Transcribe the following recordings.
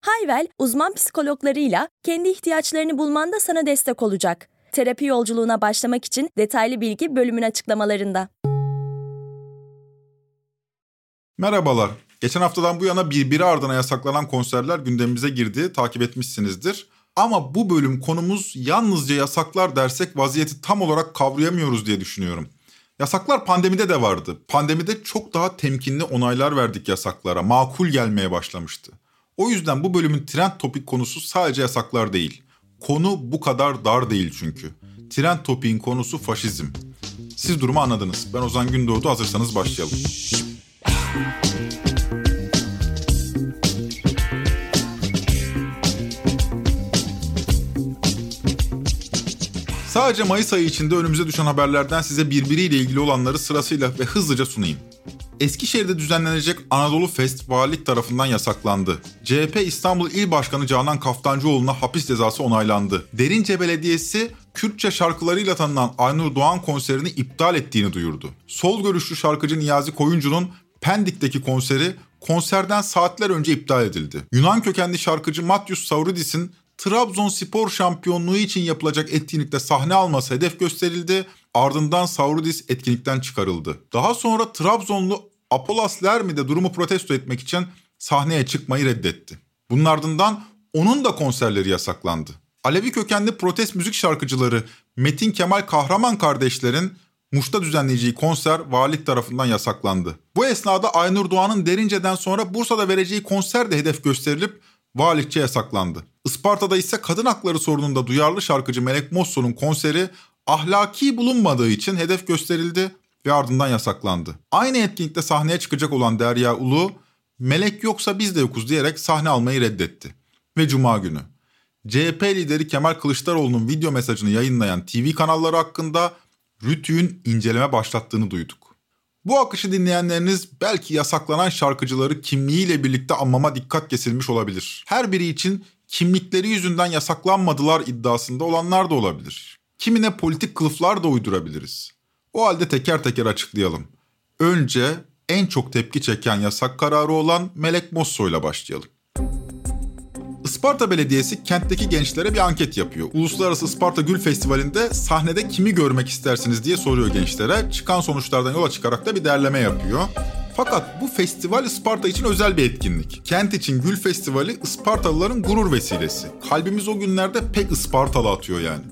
Hayvel, uzman psikologlarıyla kendi ihtiyaçlarını bulmanda sana destek olacak. Terapi yolculuğuna başlamak için detaylı bilgi bölümün açıklamalarında. Merhabalar. Geçen haftadan bu yana birbiri ardına yasaklanan konserler gündemimize girdi. Takip etmişsinizdir. Ama bu bölüm konumuz yalnızca yasaklar dersek vaziyeti tam olarak kavrayamıyoruz diye düşünüyorum. Yasaklar pandemide de vardı. Pandemide çok daha temkinli onaylar verdik yasaklara. Makul gelmeye başlamıştı. O yüzden bu bölümün trend topik konusu sadece yasaklar değil. Konu bu kadar dar değil çünkü. Trend topiğin konusu faşizm. Siz durumu anladınız. Ben Ozan Gündoğdu hazırsanız başlayalım. Sadece Mayıs ayı içinde önümüze düşen haberlerden size birbiriyle ilgili olanları sırasıyla ve hızlıca sunayım. Eskişehir'de düzenlenecek Anadolu Fest valilik tarafından yasaklandı. CHP İstanbul İl Başkanı Canan Kaftancıoğlu'na hapis cezası onaylandı. Derince Belediyesi Kürtçe şarkılarıyla tanınan Aynur Doğan konserini iptal ettiğini duyurdu. Sol görüşlü şarkıcı Niyazi Koyuncu'nun Pendik'teki konseri konserden saatler önce iptal edildi. Yunan kökenli şarkıcı Matius Sauridis'in Trabzonspor şampiyonluğu için yapılacak etkinlikte sahne alması hedef gösterildi. Ardından Sauridis etkinlikten çıkarıldı. Daha sonra Trabzonlu Apolas Lermi de durumu protesto etmek için sahneye çıkmayı reddetti. Bunun ardından onun da konserleri yasaklandı. Alevi kökenli protest müzik şarkıcıları Metin Kemal Kahraman kardeşlerin Muş'ta düzenleyeceği konser valilik tarafından yasaklandı. Bu esnada Aynur Doğan'ın Derince'den sonra Bursa'da vereceği konser de hedef gösterilip valilikçe yasaklandı. Isparta'da ise kadın hakları sorununda duyarlı şarkıcı Melek Mosso'nun konseri ahlaki bulunmadığı için hedef gösterildi ve ardından yasaklandı. Aynı etkinlikte sahneye çıkacak olan Derya Ulu, melek yoksa biz de yokuz diyerek sahne almayı reddetti. Ve cuma günü CHP lideri Kemal Kılıçdaroğlu'nun video mesajını yayınlayan TV kanalları hakkında Rütü'nün inceleme başlattığını duyduk. Bu akışı dinleyenleriniz belki yasaklanan şarkıcıları kimliğiyle birlikte anmama dikkat kesilmiş olabilir. Her biri için kimlikleri yüzünden yasaklanmadılar iddiasında olanlar da olabilir. Kimine politik kılıflar da uydurabiliriz. O halde teker teker açıklayalım. Önce en çok tepki çeken yasak kararı olan Melek Mosso ile başlayalım. Isparta Belediyesi kentteki gençlere bir anket yapıyor. Uluslararası Isparta Gül Festivali'nde sahnede kimi görmek istersiniz diye soruyor gençlere. Çıkan sonuçlardan yola çıkarak da bir derleme yapıyor. Fakat bu festival Isparta için özel bir etkinlik. Kent için Gül Festivali Ispartalıların gurur vesilesi. Kalbimiz o günlerde pek Ispartalı atıyor yani.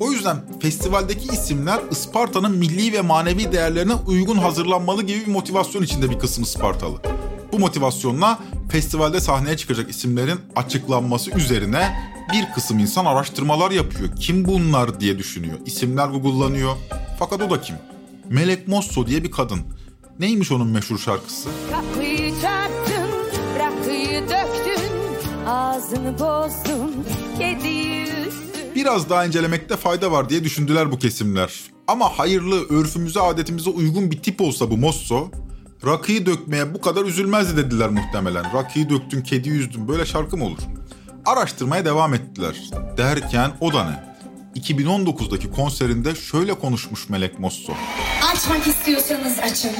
O yüzden festivaldeki isimler Isparta'nın milli ve manevi değerlerine uygun hazırlanmalı gibi bir motivasyon içinde bir kısım Ispartalı. Bu motivasyonla festivalde sahneye çıkacak isimlerin açıklanması üzerine bir kısım insan araştırmalar yapıyor. Kim bunlar diye düşünüyor. İsimler Google'lanıyor. Fakat o da kim? Melek Mosso diye bir kadın. Neymiş onun meşhur şarkısı? Kapıyı çarptın, rakıyı döktün, ağzını bozdun, kediyi Biraz daha incelemekte fayda var diye düşündüler bu kesimler. Ama hayırlı, örfümüze, adetimize uygun bir tip olsa bu Mosso, rakıyı dökmeye bu kadar üzülmezdi dediler muhtemelen. Rakıyı döktün, kedi yüzdün, böyle şarkı mı olur? Araştırmaya devam ettiler. Derken o da ne? 2019'daki konserinde şöyle konuşmuş Melek Mosso. Açmak istiyorsanız açın.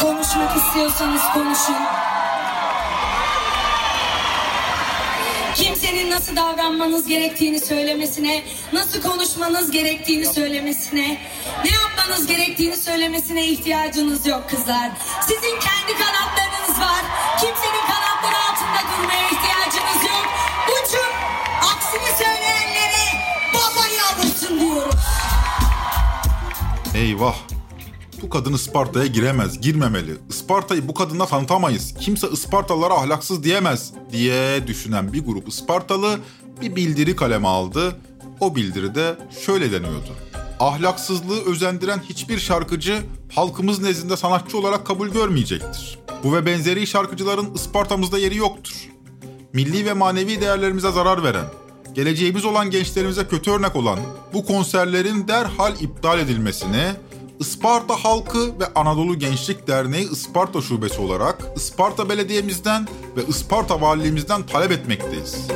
Konuşmak istiyorsanız konuşun. Kimsenin nasıl davranmanız gerektiğini söylemesine, nasıl konuşmanız gerektiğini söylemesine, ne yapmanız gerektiğini söylemesine ihtiyacınız yok kızlar. Sizin kendi kanatlarınız var. Kimsenin kanatları altında durmaya ihtiyacınız yok. Uçun. Aksini söyleyenlere babayı alırsın diyorum. Eyvah bu kadın Isparta'ya giremez, girmemeli. Isparta'yı bu kadınla tanıtamayız. Kimse Ispartalılara ahlaksız diyemez diye düşünen bir grup Ispartalı bir bildiri kaleme aldı. O bildiride şöyle deniyordu. Ahlaksızlığı özendiren hiçbir şarkıcı halkımız nezdinde sanatçı olarak kabul görmeyecektir. Bu ve benzeri şarkıcıların Isparta'mızda yeri yoktur. Milli ve manevi değerlerimize zarar veren, geleceğimiz olan gençlerimize kötü örnek olan bu konserlerin derhal iptal edilmesini Isparta halkı ve Anadolu Gençlik Derneği Isparta Şubesi olarak Isparta Belediye'mizden ve Isparta Valiliğimizden talep etmekteyiz.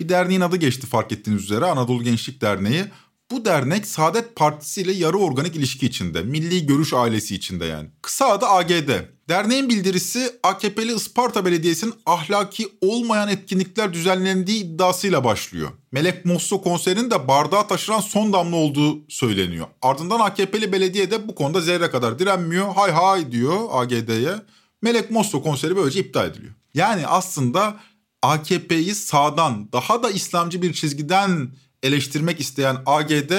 Bir derneğin adı geçti fark ettiğiniz üzere Anadolu Gençlik Derneği. Bu dernek Saadet Partisi ile yarı organik ilişki içinde, milli görüş ailesi içinde yani. Kısa adı AGD. Derneğin bildirisi AKP'li Isparta Belediyesi'nin ahlaki olmayan etkinlikler düzenlendiği iddiasıyla başlıyor. Melek Mosso konserinin de bardağa taşıran son damla olduğu söyleniyor. Ardından AKP'li belediye de bu konuda zerre kadar direnmiyor. Hay hay diyor AGD'ye. Melek Mosso konseri böylece iptal ediliyor. Yani aslında AKP'yi sağdan daha da İslamcı bir çizgiden eleştirmek isteyen AGD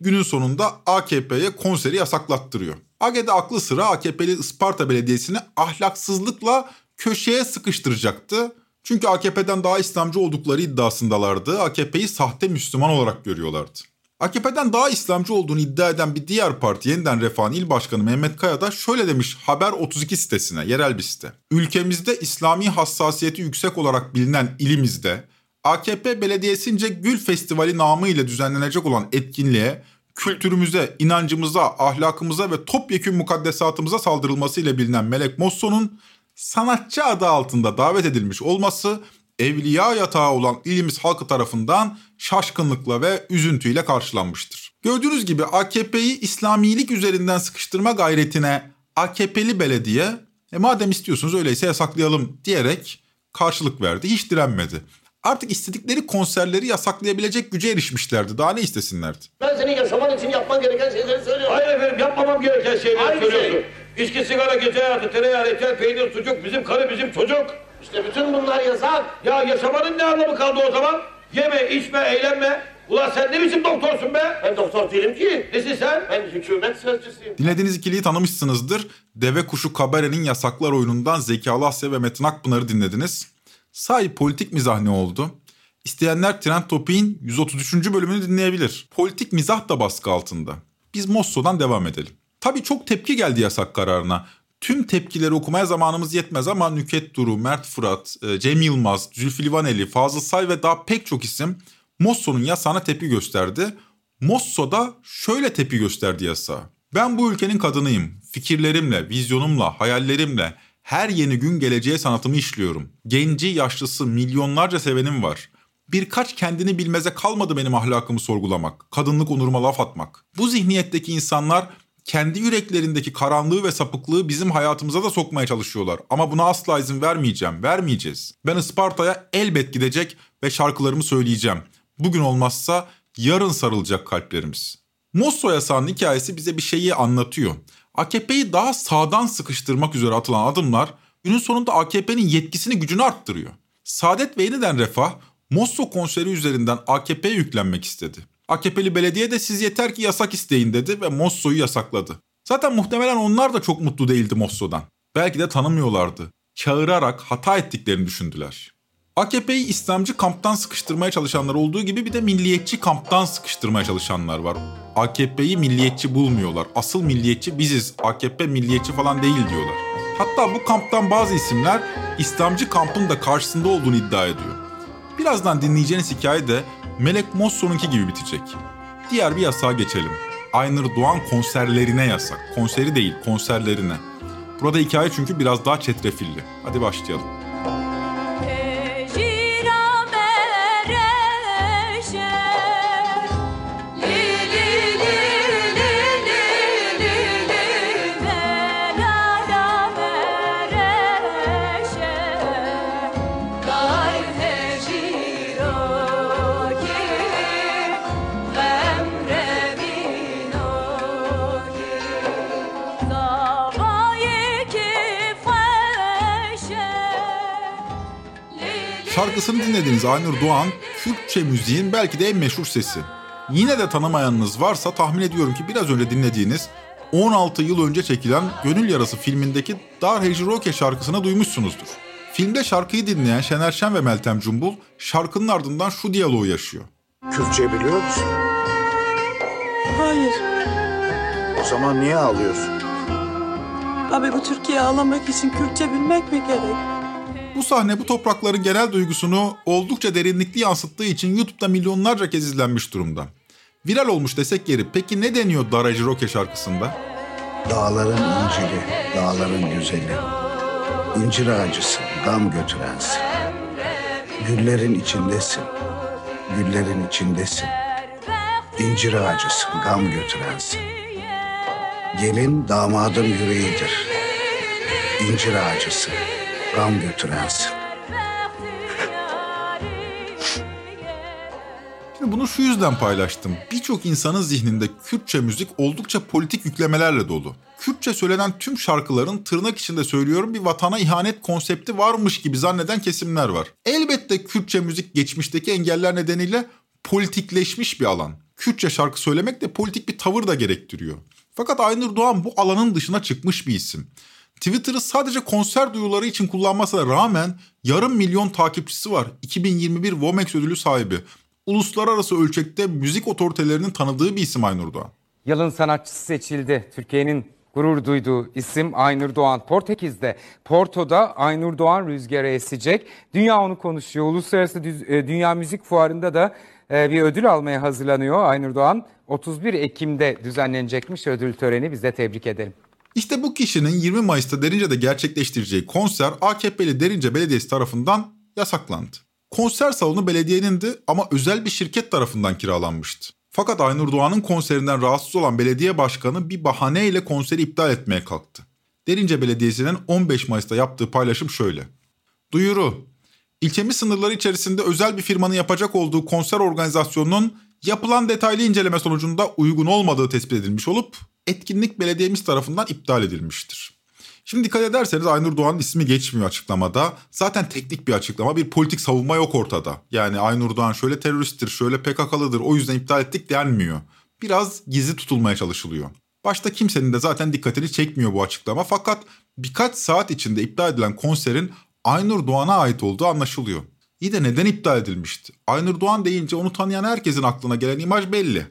günün sonunda AKP'ye konseri yasaklattırıyor. AGD aklı sıra AKP'li Isparta Belediyesi'ni ahlaksızlıkla köşeye sıkıştıracaktı. Çünkü AKP'den daha İslamcı oldukları iddiasındalardı. AKP'yi sahte Müslüman olarak görüyorlardı. AKP'den daha İslamcı olduğunu iddia eden bir diğer parti Yeniden Refah'ın il başkanı Mehmet Kaya da şöyle demiş Haber 32 sitesine, yerel bir site. Ülkemizde İslami hassasiyeti yüksek olarak bilinen ilimizde AKP belediyesince Gül Festivali namı ile düzenlenecek olan etkinliğe kültürümüze, inancımıza, ahlakımıza ve topyekün mukaddesatımıza saldırılması ile bilinen Melek Mosso'nun sanatçı adı altında davet edilmiş olması evliya yatağı olan ilimiz halkı tarafından şaşkınlıkla ve üzüntüyle karşılanmıştır. Gördüğünüz gibi AKP'yi İslamilik üzerinden sıkıştırma gayretine AKP'li belediye e madem istiyorsunuz öyleyse yasaklayalım diyerek karşılık verdi. Hiç direnmedi. Artık istedikleri konserleri yasaklayabilecek güce erişmişlerdi. Daha ne istesinlerdi? Ben senin yaşaman için yapman gereken şeyleri söylüyorum. Hayır efendim yapmamam gereken şeyleri Aynı söylüyorsun. şey. İçki, sigara, gece hayatı, tereyağı, reçel, peynir, sucuk, bizim karı, bizim çocuk. İşte bütün bunlar yasak. Ya yaşamanın ne anlamı kaldı o zaman? Yeme, içme, eğlenme. Ulan sen ne biçim doktorsun be? Ben doktor değilim ki. Nesin sen? Ben hükümet sözcüsüyüm. Dinlediğiniz ikiliyi tanımışsınızdır. Deve Kuşu Kabare'nin Yasaklar oyunundan Zeki Asya ve Metin Akpınar'ı dinlediniz. Sahi politik mizah ne oldu? İsteyenler Trend Topik'in 133. bölümünü dinleyebilir. Politik mizah da baskı altında. Biz Mosso'dan devam edelim. Tabii çok tepki geldi yasak kararına. Tüm tepkileri okumaya zamanımız yetmez ama Nüket Duru, Mert Fırat, e, Cem Yılmaz, Zülfü Livaneli, Fazıl Say ve daha pek çok isim Mosso'nun yasağına tepki gösterdi. Mosso da şöyle tepki gösterdi yasağa. Ben bu ülkenin kadınıyım. Fikirlerimle, vizyonumla, hayallerimle her yeni gün geleceğe sanatımı işliyorum. Genci, yaşlısı, milyonlarca sevenim var. Birkaç kendini bilmeze kalmadı benim ahlakımı sorgulamak, kadınlık onuruma laf atmak. Bu zihniyetteki insanlar kendi yüreklerindeki karanlığı ve sapıklığı bizim hayatımıza da sokmaya çalışıyorlar. Ama buna asla izin vermeyeceğim, vermeyeceğiz. Ben Isparta'ya elbet gidecek ve şarkılarımı söyleyeceğim. Bugün olmazsa yarın sarılacak kalplerimiz. Mosso yasağının hikayesi bize bir şeyi anlatıyor. AKP'yi daha sağdan sıkıştırmak üzere atılan adımlar günün sonunda AKP'nin yetkisini gücünü arttırıyor. Saadet ve Yeniden Refah Mosso konseri üzerinden AKP'ye yüklenmek istedi. AKP'li belediye de siz yeter ki yasak isteyin dedi ve Mosso'yu yasakladı. Zaten muhtemelen onlar da çok mutlu değildi Mosso'dan. Belki de tanımıyorlardı. Çağırarak hata ettiklerini düşündüler. AKP'yi İslamcı kamptan sıkıştırmaya çalışanlar olduğu gibi bir de milliyetçi kamptan sıkıştırmaya çalışanlar var. AKP'yi milliyetçi bulmuyorlar. Asıl milliyetçi biziz. AKP milliyetçi falan değil diyorlar. Hatta bu kamptan bazı isimler İslamcı kampın da karşısında olduğunu iddia ediyor. Birazdan dinleyeceğiniz hikaye de Melek Mosso'nunki gibi bitecek. Diğer bir yasağa geçelim. Aynur Doğan konserlerine yasak. Konseri değil, konserlerine. Burada hikaye çünkü biraz daha çetrefilli. Hadi başlayalım. Şarkısını dinlediğiniz Aynur Doğan, Kürtçe müziğin belki de en meşhur sesi. Yine de tanımayanınız varsa tahmin ediyorum ki biraz önce dinlediğiniz 16 yıl önce çekilen Gönül Yarası filmindeki Dar Heciroke şarkısını duymuşsunuzdur. Filmde şarkıyı dinleyen Şener Şen ve Meltem Cumbul şarkının ardından şu diyaloğu yaşıyor. Kürtçe biliyor musun? Hayır. O zaman niye ağlıyorsun? Abi bu Türkiye ağlamak için Kürtçe bilmek mi gerek? Bu sahne bu toprakların genel duygusunu oldukça derinlikli yansıttığı için YouTube'da milyonlarca kez izlenmiş durumda. Viral olmuş desek yeri. Peki ne deniyor Daracı Roke şarkısında? Dağların incili, dağların güzeli. İncir ağacısın, gam götürensin. Güllerin içindesin, güllerin içindesin. İncir ağacısın, gam götürensin. Gelin damadın yüreğidir. İncir ağacısın, gam götürensin. Şimdi bunu şu yüzden paylaştım. Birçok insanın zihninde Kürtçe müzik oldukça politik yüklemelerle dolu. Kürtçe söylenen tüm şarkıların tırnak içinde söylüyorum bir vatana ihanet konsepti varmış gibi zanneden kesimler var. Elbette Kürtçe müzik geçmişteki engeller nedeniyle politikleşmiş bir alan. Kürtçe şarkı söylemek de politik bir tavır da gerektiriyor. Fakat Aynur Doğan bu alanın dışına çıkmış bir isim. Twitter'ı sadece konser duyuları için kullanmasına rağmen yarım milyon takipçisi var. 2021 Vomex ödülü sahibi. Uluslararası ölçekte müzik otoritelerinin tanıdığı bir isim Aynur Doğan. Yılın sanatçısı seçildi. Türkiye'nin gurur duyduğu isim Aynur Doğan. Portekiz'de, Porto'da Aynur Doğan rüzgarı esecek. Dünya onu konuşuyor. Uluslararası e, Dünya Müzik Fuarı'nda da e, bir ödül almaya hazırlanıyor Aynur Doğan. 31 Ekim'de düzenlenecekmiş ödül töreni. Biz de tebrik edelim. İşte bu kişinin 20 Mayıs'ta Derince'de gerçekleştireceği konser AKP'li Derince Belediyesi tarafından yasaklandı. Konser salonu belediyenindi ama özel bir şirket tarafından kiralanmıştı. Fakat Aynur Doğan'ın konserinden rahatsız olan belediye başkanı bir bahaneyle konseri iptal etmeye kalktı. Derince Belediyesi'nin 15 Mayıs'ta yaptığı paylaşım şöyle. Duyuru. İlçemiz sınırları içerisinde özel bir firmanın yapacak olduğu konser organizasyonunun yapılan detaylı inceleme sonucunda uygun olmadığı tespit edilmiş olup etkinlik belediyemiz tarafından iptal edilmiştir. Şimdi dikkat ederseniz Aynur Doğan'ın ismi geçmiyor açıklamada. Zaten teknik bir açıklama, bir politik savunma yok ortada. Yani Aynur Doğan şöyle teröristtir, şöyle PKK'lıdır o yüzden iptal ettik denmiyor. Biraz gizli tutulmaya çalışılıyor. Başta kimsenin de zaten dikkatini çekmiyor bu açıklama fakat birkaç saat içinde iptal edilen konserin Aynur Doğan'a ait olduğu anlaşılıyor. İyi de neden iptal edilmişti? Aynur Doğan deyince onu tanıyan herkesin aklına gelen imaj belli.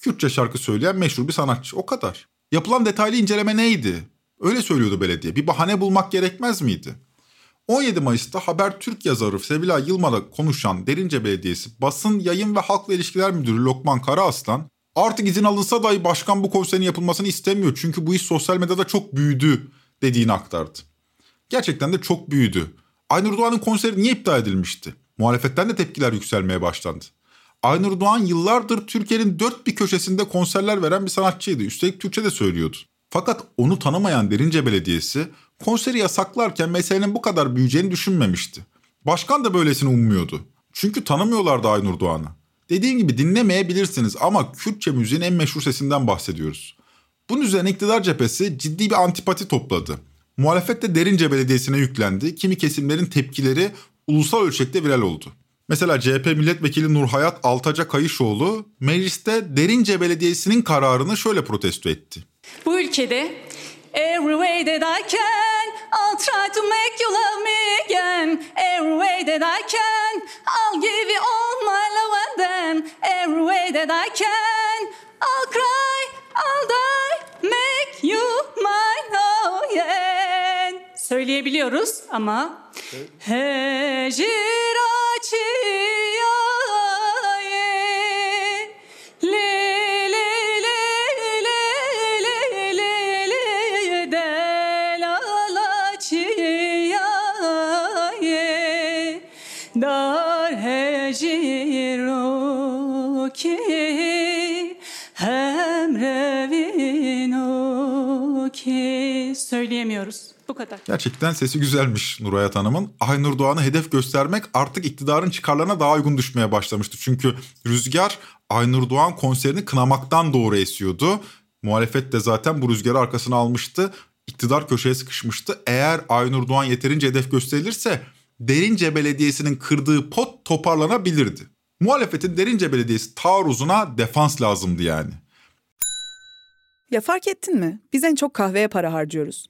Kürtçe şarkı söyleyen meşhur bir sanatçı o kadar. Yapılan detaylı inceleme neydi? Öyle söylüyordu belediye. Bir bahane bulmak gerekmez miydi? 17 Mayıs'ta Habertürk yazarı Sevilay Yılmaz'la konuşan Derince Belediyesi Basın Yayın ve Halkla İlişkiler Müdürü Lokman Karaaslan artık izin alınsa dahi başkan bu konserin yapılmasını istemiyor çünkü bu iş sosyal medyada çok büyüdü dediğini aktardı. Gerçekten de çok büyüdü. Aynur Doğan'ın konseri niye iptal edilmişti? Muhalefetten de tepkiler yükselmeye başlandı. Aynur Doğan yıllardır Türkiye'nin dört bir köşesinde konserler veren bir sanatçıydı. Üstelik Türkçe de söylüyordu. Fakat onu tanımayan Derince Belediyesi konseri yasaklarken meselenin bu kadar büyüyeceğini düşünmemişti. Başkan da böylesini ummuyordu. Çünkü tanımıyorlardı Aynur Doğan'ı. Dediğim gibi dinlemeyebilirsiniz ama Kürtçe müziğin en meşhur sesinden bahsediyoruz. Bunun üzerine iktidar cephesi ciddi bir antipati topladı. Muhalefet de Derince Belediyesi'ne yüklendi. Kimi kesimlerin tepkileri ulusal ölçekte viral oldu. Mesela CHP milletvekili Nurhayat Altaca Kayışoğlu mecliste Derince Belediyesi'nin kararını şöyle protesto etti. Bu ülkede Every way that I can I'll try to make you love me again Every way that I can I'll give you all my love and then Every way that I can I'll cry, I'll die Make you mine again Söyleyebiliyoruz ama Hecir açıyor kadar. Gerçekten sesi güzelmiş Nurhayat Hanım'ın. Aynur Doğan'ı hedef göstermek artık iktidarın çıkarlarına daha uygun düşmeye başlamıştı. Çünkü rüzgar Aynur Doğan konserini kınamaktan doğru esiyordu. Muhalefet de zaten bu rüzgarı arkasına almıştı. İktidar köşeye sıkışmıştı. Eğer Aynur Doğan yeterince hedef gösterilirse Derince Belediyesi'nin kırdığı pot toparlanabilirdi. Muhalefetin Derince Belediyesi taarruzuna defans lazımdı yani. Ya fark ettin mi? Biz en çok kahveye para harcıyoruz.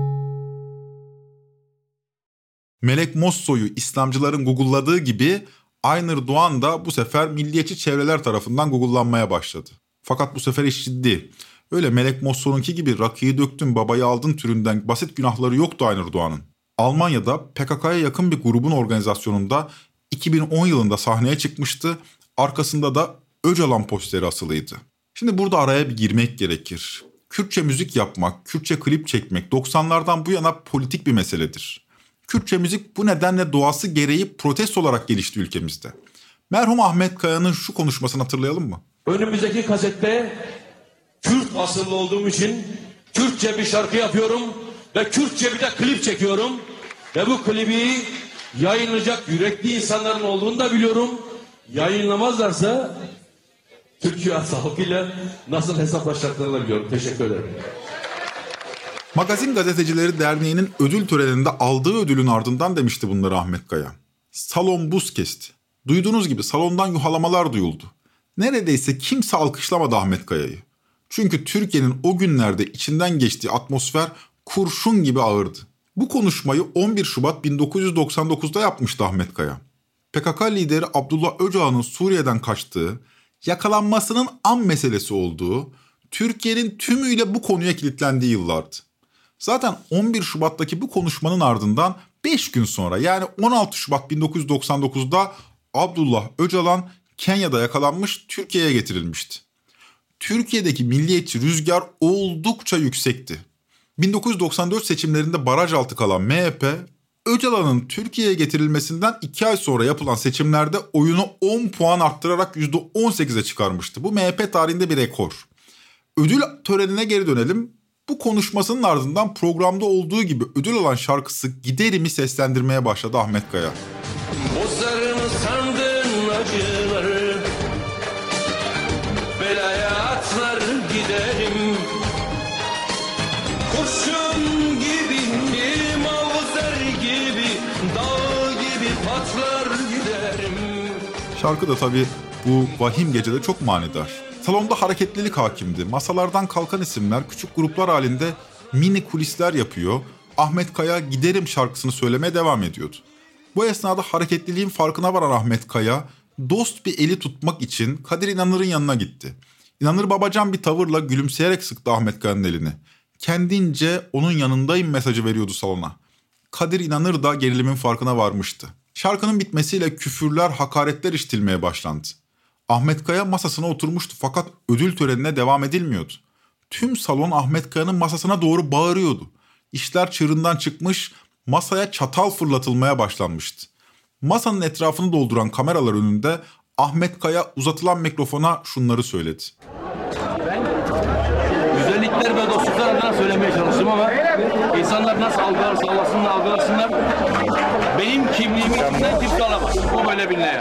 Melek Mosso'yu İslamcıların Google'ladığı gibi Aynur Doğan da bu sefer milliyetçi çevreler tarafından Google'lanmaya başladı. Fakat bu sefer iş ciddi. Öyle Melek Mosso'nunki gibi rakıyı döktün babayı aldın türünden basit günahları yoktu Aynur Doğan'ın. Almanya'da PKK'ya yakın bir grubun organizasyonunda 2010 yılında sahneye çıkmıştı. Arkasında da Öcalan posteri asılıydı. Şimdi burada araya bir girmek gerekir. Kürtçe müzik yapmak, Kürtçe klip çekmek 90'lardan bu yana politik bir meseledir. Kürtçe müzik bu nedenle doğası gereği protest olarak gelişti ülkemizde. Merhum Ahmet Kaya'nın şu konuşmasını hatırlayalım mı? Önümüzdeki kasette Kürt asıllı olduğum için Kürtçe bir şarkı yapıyorum ve Kürtçe bir de klip çekiyorum. Ve bu klibi yayınlayacak yürekli insanların olduğunu da biliyorum. Yayınlamazlarsa Türkiye halkıyla nasıl hesaplaşacaklarını biliyorum. Teşekkür ederim. Magazin Gazetecileri Derneği'nin ödül töreninde aldığı ödülün ardından demişti bunları Ahmet Kaya. Salon buz kesti. Duyduğunuz gibi salondan yuhalamalar duyuldu. Neredeyse kimse alkışlamadı Ahmet Kaya'yı. Çünkü Türkiye'nin o günlerde içinden geçtiği atmosfer kurşun gibi ağırdı. Bu konuşmayı 11 Şubat 1999'da yapmıştı Ahmet Kaya. PKK lideri Abdullah Öcalan'ın Suriye'den kaçtığı, yakalanmasının an meselesi olduğu, Türkiye'nin tümüyle bu konuya kilitlendiği yıllardı. Zaten 11 Şubat'taki bu konuşmanın ardından 5 gün sonra yani 16 Şubat 1999'da Abdullah Öcalan Kenya'da yakalanmış Türkiye'ye getirilmişti. Türkiye'deki milliyetçi rüzgar oldukça yüksekti. 1994 seçimlerinde baraj altı kalan MHP, Öcalan'ın Türkiye'ye getirilmesinden 2 ay sonra yapılan seçimlerde oyunu 10 puan arttırarak %18'e çıkarmıştı. Bu MHP tarihinde bir rekor. Ödül törenine geri dönelim. Bu konuşmasının ardından programda olduğu gibi ödül alan şarkısı Giderimi seslendirmeye başladı Ahmet Kaya. Bozar mı sandın acıları Belaya atlar giderim Kurşun gibi bir mavzer gibi Dağ gibi patlar giderim Şarkı da tabii bu vahim gecede çok manidar. Salonda hareketlilik hakimdi. Masalardan kalkan isimler küçük gruplar halinde mini kulisler yapıyor. Ahmet Kaya Giderim şarkısını söylemeye devam ediyordu. Bu esnada hareketliliğin farkına varan Ahmet Kaya dost bir eli tutmak için Kadir İnanır'ın yanına gitti. İnanır babacan bir tavırla gülümseyerek sıktı Ahmet Kaya'nın elini. Kendince onun yanındayım mesajı veriyordu salona. Kadir İnanır da gerilimin farkına varmıştı. Şarkının bitmesiyle küfürler, hakaretler işitilmeye başlandı. Ahmet Kaya masasına oturmuştu fakat ödül törenine devam edilmiyordu. Tüm salon Ahmet Kaya'nın masasına doğru bağırıyordu. İşler çığırından çıkmış, masaya çatal fırlatılmaya başlanmıştı. Masanın etrafını dolduran kameralar önünde Ahmet Kaya uzatılan mikrofona şunları söyledi. Güzellikler ve dostluklar adına söylemeye çalıştım ama insanlar nasıl algılarsa algılasınlar, algılasınlar. Benim kimliğimi kimden kimse alamaz. Böyle biline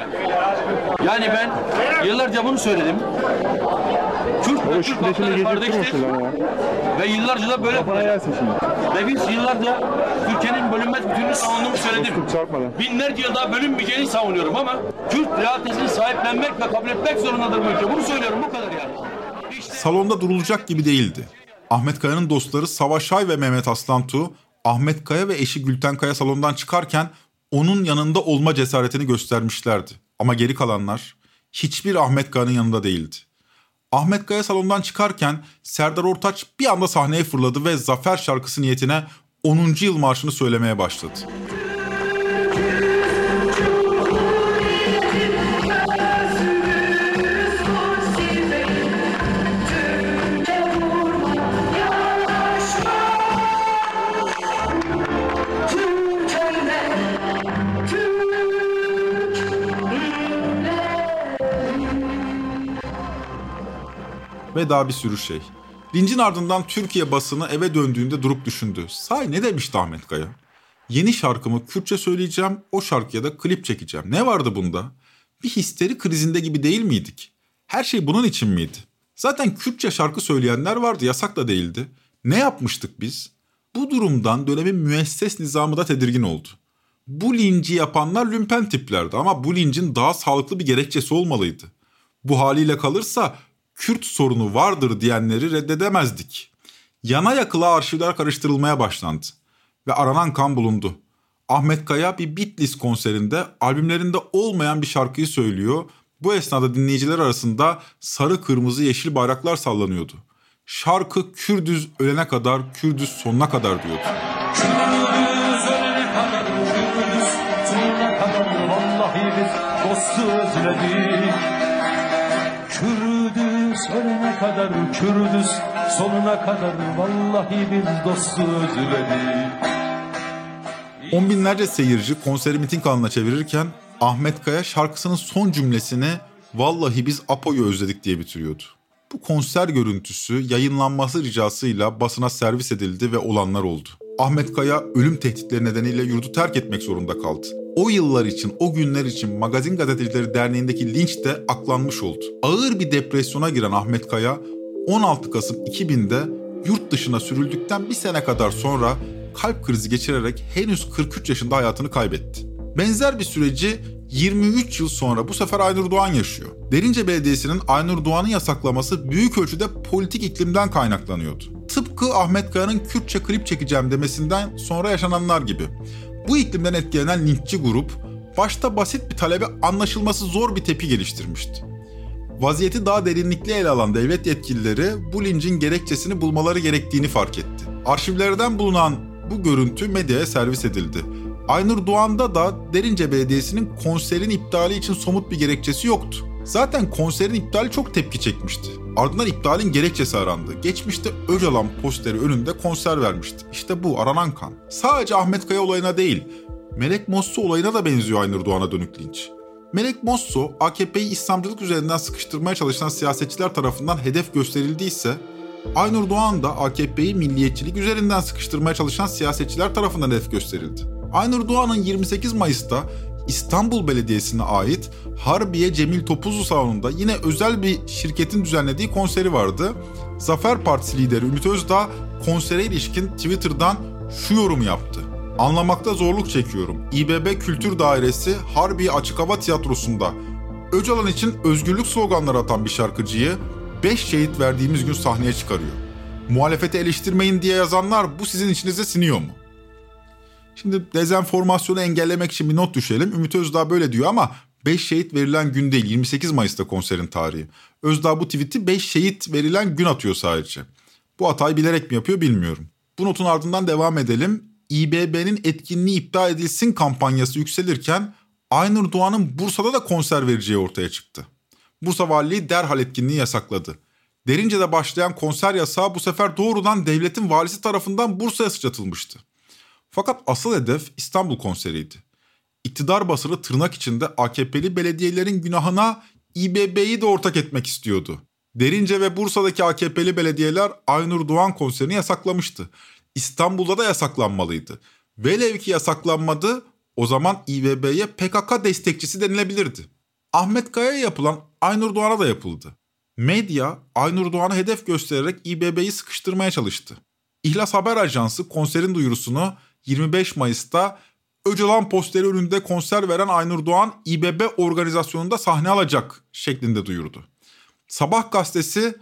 yani. Ben yıllarca bunu söyledim. Kürt ve halkları kardeştir. Ve yıllarca da böyle Ve biz yıllarca Türkiye'nin bölünmez bütününü savunduğumu söyledim. Binlerce yılda bölünmeyeceğini savunuyorum ama Kürt realitesini sahiplenmek ve kabul etmek zorundadır bu ülke. Bunu söylüyorum bu kadar yani. Salonda durulacak gibi değildi. Ahmet Kaya'nın dostları Savaş Ay ve Mehmet Aslantu, Ahmet Kaya ve eşi Gülten Kaya salondan çıkarken onun yanında olma cesaretini göstermişlerdi. Ama geri kalanlar hiçbir Ahmet Kaya'nın yanında değildi. Ahmet Kaya salondan çıkarken Serdar Ortaç bir anda sahneye fırladı ve Zafer şarkısı niyetine 10. yıl marşını söylemeye başladı. Ve daha bir sürü şey. Lincin ardından Türkiye basını eve döndüğünde durup düşündü. Say ne demişti Ahmet Kaya? Yeni şarkımı Kürtçe söyleyeceğim, o şarkıya da klip çekeceğim. Ne vardı bunda? Bir histeri krizinde gibi değil miydik? Her şey bunun için miydi? Zaten Kürtçe şarkı söyleyenler vardı, yasak da değildi. Ne yapmıştık biz? Bu durumdan dönemin müesses nizamı da tedirgin oldu. Bu linci yapanlar lümpen tiplerdi ama bu lincin daha sağlıklı bir gerekçesi olmalıydı. Bu haliyle kalırsa Kürt sorunu vardır diyenleri reddedemezdik. Yana yakıla arşivler karıştırılmaya başlandı ve aranan kan bulundu. Ahmet Kaya bir Bitlis konserinde albümlerinde olmayan bir şarkıyı söylüyor. Bu esnada dinleyiciler arasında sarı kırmızı yeşil bayraklar sallanıyordu. Şarkı Kürdüz ölene kadar, Kürdüz sonuna kadar diyordu. Kürdüz ölene kadar, Kürdüz sonuna kadar vallahi biz dostu özledik. Ölene kadar, Kürdüz sonuna kadar vallahi biz dostu özledik. On binlerce seyirci konseri miting alanına çevirirken Ahmet Kaya şarkısının son cümlesini vallahi biz Apo'yu özledik diye bitiriyordu. Bu konser görüntüsü yayınlanması ricasıyla basına servis edildi ve olanlar oldu. Ahmet Kaya ölüm tehditleri nedeniyle yurdu terk etmek zorunda kaldı. O yıllar için, o günler için Magazin Gazetecileri Derneği'ndeki linç de aklanmış oldu. Ağır bir depresyona giren Ahmet Kaya 16 Kasım 2000'de yurt dışına sürüldükten bir sene kadar sonra kalp krizi geçirerek henüz 43 yaşında hayatını kaybetti. Benzer bir süreci 23 yıl sonra bu sefer Aynur Doğan yaşıyor. Derince Belediyesi'nin Aynur Doğan'ı yasaklaması büyük ölçüde politik iklimden kaynaklanıyordu. Tıpkı Ahmet Kaya'nın Kürtçe klip çekeceğim demesinden sonra yaşananlar gibi. Bu iklimden etkilenen linççi grup başta basit bir talebe anlaşılması zor bir tepki geliştirmişti. Vaziyeti daha derinlikli ele alan devlet yetkilileri bu lincin gerekçesini bulmaları gerektiğini fark etti. Arşivlerden bulunan bu görüntü medyaya servis edildi. Aynur Doğan'da da Derince Belediyesi'nin konserin iptali için somut bir gerekçesi yoktu. Zaten konserin iptali çok tepki çekmişti. Ardından iptalin gerekçesi arandı. Geçmişte Öcalan posteri önünde konser vermişti. İşte bu aranan kan. Sadece Ahmet Kaya olayına değil, Melek Mosso olayına da benziyor Aynur Doğan'a dönük linç. Melek Mosso, AKP'yi İslamcılık üzerinden sıkıştırmaya çalışan siyasetçiler tarafından hedef gösterildiyse, Aynur Doğan da AKP'yi milliyetçilik üzerinden sıkıştırmaya çalışan siyasetçiler tarafından hedef gösterildi. Aynur Doğan'ın 28 Mayıs'ta İstanbul Belediyesi'ne ait Harbiye Cemil Topuzlu salonunda yine özel bir şirketin düzenlediği konseri vardı. Zafer Partisi lideri Ümit Özdağ konsere ilişkin Twitter'dan şu yorumu yaptı. Anlamakta zorluk çekiyorum. İBB Kültür Dairesi Harbiye Açık Hava Tiyatrosu'nda Öcalan için özgürlük sloganları atan bir şarkıcıyı 5 şehit verdiğimiz gün sahneye çıkarıyor. Muhalefeti eleştirmeyin diye yazanlar bu sizin içinize siniyor mu? Şimdi dezenformasyonu engellemek için bir not düşelim. Ümit Özdağ böyle diyor ama 5 şehit verilen gün değil 28 Mayıs'ta konserin tarihi. Özdağ bu tweet'i 5 şehit verilen gün atıyor sadece. Bu hatayı bilerek mi yapıyor bilmiyorum. Bu notun ardından devam edelim. İBB'nin etkinliği iptal edilsin kampanyası yükselirken Aynur Doğan'ın Bursa'da da konser vereceği ortaya çıktı. Bursa Valiliği derhal etkinliği yasakladı. Derince'de başlayan konser yasağı bu sefer doğrudan devletin valisi tarafından Bursa'ya sıçratılmıştı. Fakat asıl hedef İstanbul konseriydi. İktidar basını tırnak içinde AKP'li belediyelerin günahına İBB'yi de ortak etmek istiyordu. Derince ve Bursa'daki AKP'li belediyeler Aynur Doğan konserini yasaklamıştı. İstanbul'da da yasaklanmalıydı. Velev ki yasaklanmadı o zaman İBB'ye PKK destekçisi denilebilirdi. Ahmet Kaya'ya yapılan Aynur Doğan'a da yapıldı. Medya Aynur Doğan'a hedef göstererek İBB'yi sıkıştırmaya çalıştı. İhlas Haber Ajansı konserin duyurusunu 25 Mayıs'ta Öcalan posteri önünde konser veren Aynur Doğan İBB organizasyonunda sahne alacak şeklinde duyurdu. Sabah gazetesi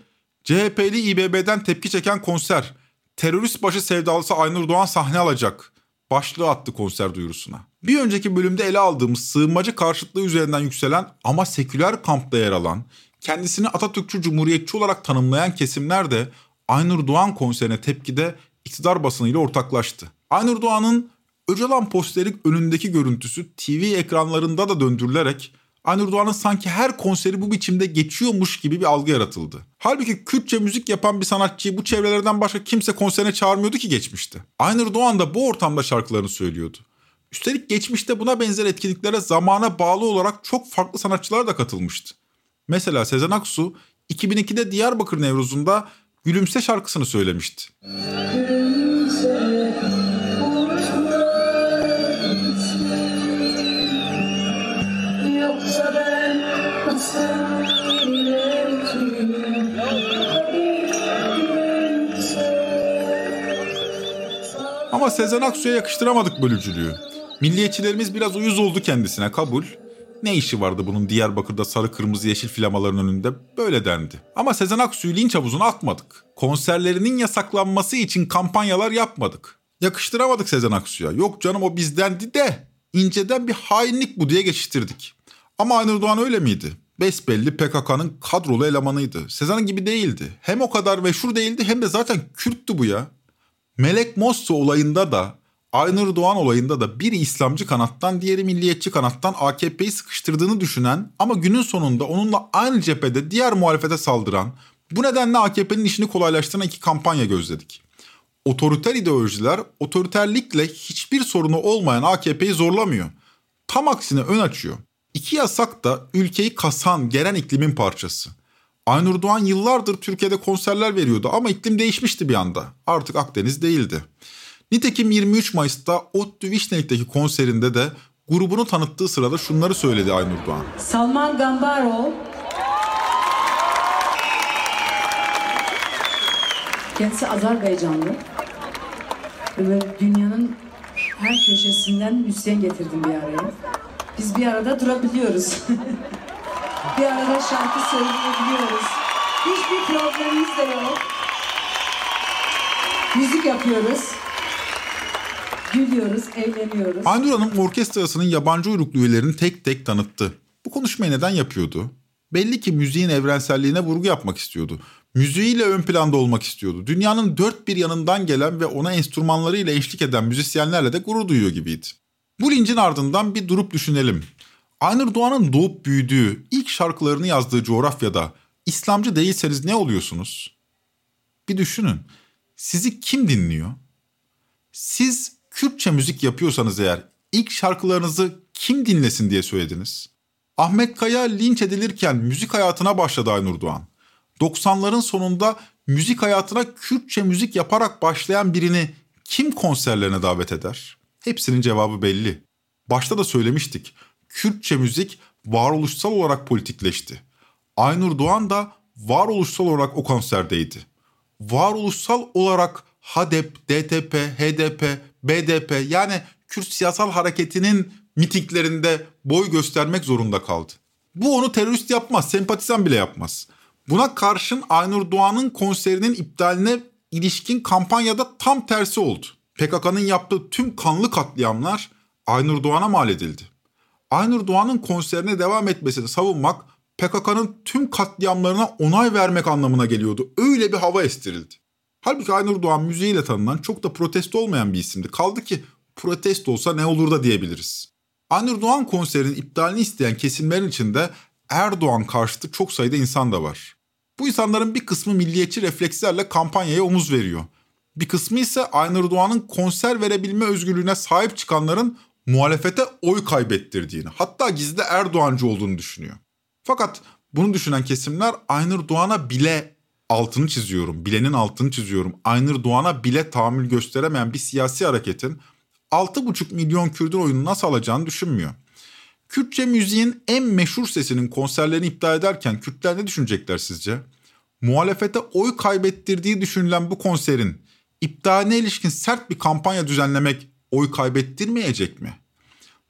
CHP'li İBB'den tepki çeken konser, terörist başı sevdalısı Aynur Doğan sahne alacak başlığı attı konser duyurusuna. Bir önceki bölümde ele aldığımız sığınmacı karşıtlığı üzerinden yükselen ama seküler kampta yer alan, kendisini Atatürkçü Cumhuriyetçi olarak tanımlayan kesimler de Aynur Doğan konserine tepkide iktidar basınıyla ortaklaştı. Aynur Doğan'ın Öcalan posteri önündeki görüntüsü TV ekranlarında da döndürülerek Aynur Doğan'ın sanki her konseri bu biçimde geçiyormuş gibi bir algı yaratıldı. Halbuki Kürtçe müzik yapan bir sanatçıyı bu çevrelerden başka kimse konserine çağırmıyordu ki geçmişte. Aynur Doğan da bu ortamda şarkılarını söylüyordu. Üstelik geçmişte buna benzer etkinliklere zamana bağlı olarak çok farklı sanatçılar da katılmıştı. Mesela Sezen Aksu 2002'de Diyarbakır Nevruz'unda Gülümse şarkısını söylemişti. Ama Sezen Aksu'ya yakıştıramadık bölücülüğü. Milliyetçilerimiz biraz uyuz oldu kendisine kabul. Ne işi vardı bunun Diyarbakır'da sarı kırmızı yeşil flamaların önünde böyle dendi. Ama Sezen Aksu'yu linç havuzuna atmadık. Konserlerinin yasaklanması için kampanyalar yapmadık. Yakıştıramadık Sezen Aksu'ya. Yok canım o bizdendi de inceden bir hainlik bu diye geçiştirdik. Ama Aynur Doğan öyle miydi? Besbelli PKK'nın kadrolu elemanıydı. Sezen gibi değildi. Hem o kadar meşhur değildi hem de zaten Kürttü bu ya. Melek Mosso olayında da Aynur Doğan olayında da biri İslamcı kanattan diğeri milliyetçi kanattan AKP'yi sıkıştırdığını düşünen ama günün sonunda onunla aynı cephede diğer muhalefete saldıran bu nedenle AKP'nin işini kolaylaştıran iki kampanya gözledik. Otoriter ideolojiler otoriterlikle hiçbir sorunu olmayan AKP'yi zorlamıyor. Tam aksine ön açıyor. İki yasak da ülkeyi kasan, geren iklimin parçası. Aynur Doğan yıllardır Türkiye'de konserler veriyordu ama iklim değişmişti bir anda. Artık Akdeniz değildi. Nitekim 23 Mayıs'ta Ottu Vişnelik'teki konserinde de grubunu tanıttığı sırada şunları söyledi Aynur Doğan. Salman Gambarov kendisi Azerbaycanlı ve dünyanın her köşesinden müzisyen getirdim bir araya. Biz bir arada durabiliyoruz. bir arada şarkı söyleyebiliyoruz. Hiçbir problemimiz de yok. Müzik yapıyoruz. Gülüyoruz, eğleniyoruz. Aynur Hanım orkestrasının yabancı uyruklu üyelerini tek tek tanıttı. Bu konuşmayı neden yapıyordu? Belli ki müziğin evrenselliğine vurgu yapmak istiyordu. Müziğiyle ön planda olmak istiyordu. Dünyanın dört bir yanından gelen ve ona enstrümanlarıyla eşlik eden müzisyenlerle de gurur duyuyor gibiydi. Bu lincin ardından bir durup düşünelim. Aynur Doğan'ın doğup büyüdüğü, ilk şarkılarını yazdığı coğrafyada İslamcı değilseniz ne oluyorsunuz? Bir düşünün. Sizi kim dinliyor? Siz Kürtçe müzik yapıyorsanız eğer ilk şarkılarınızı kim dinlesin diye söylediniz? Ahmet Kaya linç edilirken müzik hayatına başladı Aynur Doğan. 90'ların sonunda müzik hayatına Kürtçe müzik yaparak başlayan birini kim konserlerine davet eder? Hepsinin cevabı belli. Başta da söylemiştik. Kürtçe müzik varoluşsal olarak politikleşti. Aynur Doğan da varoluşsal olarak o konserdeydi. Varoluşsal olarak HADEP, DTP, HDP, BDP yani Kürt siyasal hareketinin mitinglerinde boy göstermek zorunda kaldı. Bu onu terörist yapmaz, sempatizan bile yapmaz. Buna karşın Aynur Doğan'ın konserinin iptaline ilişkin kampanyada tam tersi oldu. PKK'nın yaptığı tüm kanlı katliamlar Aynur Doğan'a mal edildi. Aynur Doğan'ın konserine devam etmesini savunmak PKK'nın tüm katliamlarına onay vermek anlamına geliyordu. Öyle bir hava estirildi. Halbuki Aynur Doğan müziğiyle tanınan çok da protesto olmayan bir isimdi. Kaldı ki protesto olsa ne olur da diyebiliriz. Aynur Doğan konserinin iptalini isteyen kesimlerin içinde Erdoğan karşıtı çok sayıda insan da var. Bu insanların bir kısmı milliyetçi reflekslerle kampanyaya omuz veriyor. Bir kısmı ise Aynur Doğan'ın konser verebilme özgürlüğüne sahip çıkanların muhalefete oy kaybettirdiğini, hatta gizli Erdoğancı olduğunu düşünüyor. Fakat bunu düşünen kesimler Aynur Doğan'a bile altını çiziyorum, bilenin altını çiziyorum. Aynur Doğan'a bile tahammül gösteremeyen bir siyasi hareketin 6,5 milyon Kürdün oyunu nasıl alacağını düşünmüyor. Kürtçe müziğin en meşhur sesinin konserlerini iptal ederken Kürtler ne düşünecekler sizce? Muhalefete oy kaybettirdiği düşünülen bu konserin iptaline ilişkin sert bir kampanya düzenlemek oy kaybettirmeyecek mi?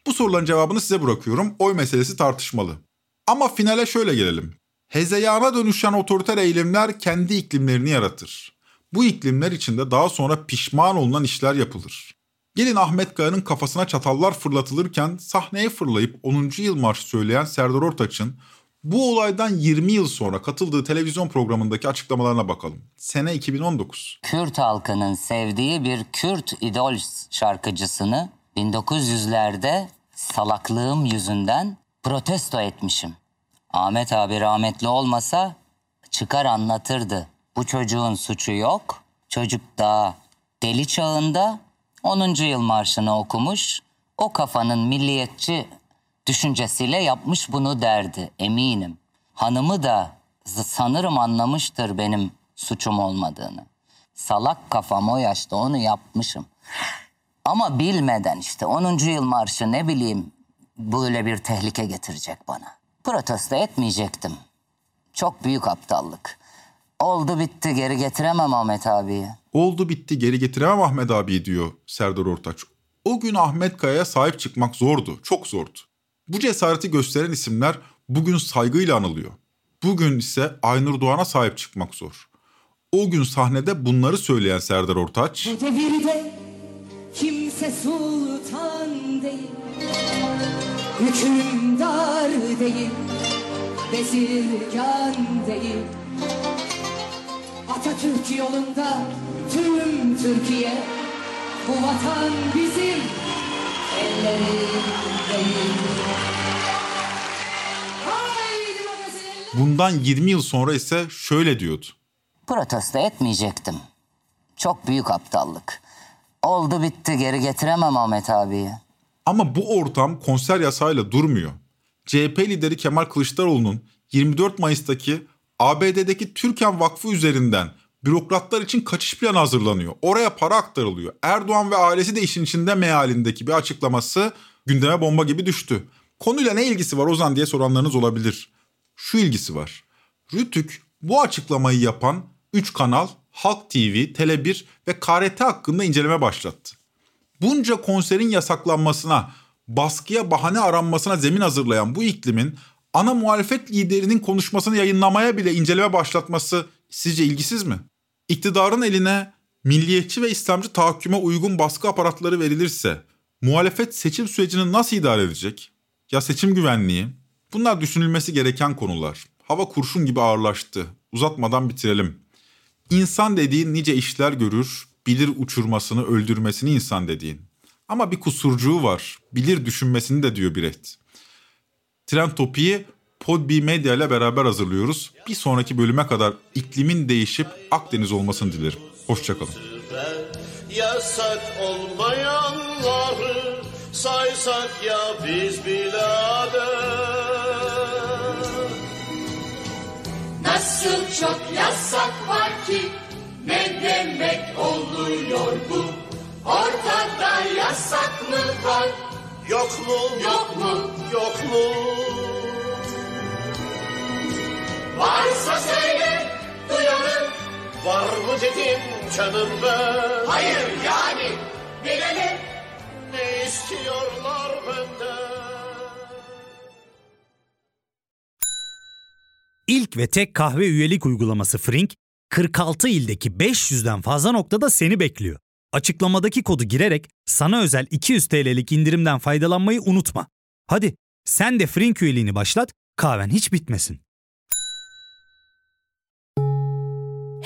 Bu soruların cevabını size bırakıyorum. Oy meselesi tartışmalı. Ama finale şöyle gelelim. Hezeyana dönüşen otoriter eylemler kendi iklimlerini yaratır. Bu iklimler içinde daha sonra pişman olunan işler yapılır. Gelin Ahmet Kaya'nın kafasına çatallar fırlatılırken sahneye fırlayıp 10. yıl marşı söyleyen Serdar Ortaç'ın bu olaydan 20 yıl sonra katıldığı televizyon programındaki açıklamalarına bakalım. Sene 2019. Kürt halkının sevdiği bir Kürt idol şarkıcısını 1900'lerde salaklığım yüzünden protesto etmişim. Ahmet abi rahmetli olmasa çıkar anlatırdı. Bu çocuğun suçu yok. Çocuk daha deli çağında 10. yıl marşını okumuş. O kafanın milliyetçi düşüncesiyle yapmış bunu derdi eminim. Hanımı da sanırım anlamıştır benim suçum olmadığını. Salak kafam o yaşta onu yapmışım. Ama bilmeden işte 10. yıl marşı ne bileyim böyle bir tehlike getirecek bana. Protesto etmeyecektim. Çok büyük aptallık. Oldu bitti geri getiremem Ahmet abiyi. Oldu bitti geri getiremem Ahmet abi diyor Serdar Ortaç. O gün Ahmet Kaya'ya sahip çıkmak zordu, çok zordu. Bu cesareti gösteren isimler bugün saygıyla anılıyor. Bugün ise Aynur Doğan'a sahip çıkmak zor. O gün sahnede bunları söyleyen Serdar Ortaç... Bu devirde kimse sultan değil Hükümdar değil Bezirgan değil Atatürk yolunda tüm Türkiye Bu vatan bizim Bundan 20 yıl sonra ise şöyle diyordu. Protesto etmeyecektim. Çok büyük aptallık. Oldu bitti geri getiremem Ahmet abiyi. Ama bu ortam konser yasağıyla durmuyor. CHP lideri Kemal Kılıçdaroğlu'nun 24 Mayıs'taki ABD'deki Türkan Vakfı üzerinden bürokratlar için kaçış planı hazırlanıyor. Oraya para aktarılıyor. Erdoğan ve ailesi de işin içinde mealindeki bir açıklaması gündeme bomba gibi düştü. Konuyla ne ilgisi var Ozan diye soranlarınız olabilir. Şu ilgisi var. Rütük bu açıklamayı yapan 3 kanal Halk TV, Tele1 ve KRT hakkında inceleme başlattı. Bunca konserin yasaklanmasına, baskıya bahane aranmasına zemin hazırlayan bu iklimin ana muhalefet liderinin konuşmasını yayınlamaya bile inceleme başlatması sizce ilgisiz mi? İktidarın eline milliyetçi ve İslamcı tahakküme uygun baskı aparatları verilirse muhalefet seçim sürecini nasıl idare edecek? Ya seçim güvenliği? Bunlar düşünülmesi gereken konular. Hava kurşun gibi ağırlaştı. Uzatmadan bitirelim. İnsan dediğin nice işler görür, bilir uçurmasını, öldürmesini insan dediğin. Ama bir kusurcuğu var. Bilir düşünmesini de diyor Brecht. Trend Topi'yi Podbi Medya ile beraber hazırlıyoruz. Bir sonraki bölüme kadar iklimin değişip Akdeniz olmasını dilerim. Hoşçakalın. Yasak olmayanları saysak ya biz birader Nasıl çok yasak var ki ne demek oluyor bu? Ortada yasak mı var? Yok mu? Yok mu? Yok mu? Varsa söyle duyalım. Var mı dedim canım ben Hayır yani bilelim. Ne istiyorlar benden İlk ve tek kahve üyelik uygulaması Frink, 46 ildeki 500'den fazla noktada seni bekliyor. Açıklamadaki kodu girerek sana özel 200 TL'lik indirimden faydalanmayı unutma. Hadi sen de Frink üyeliğini başlat, kahven hiç bitmesin.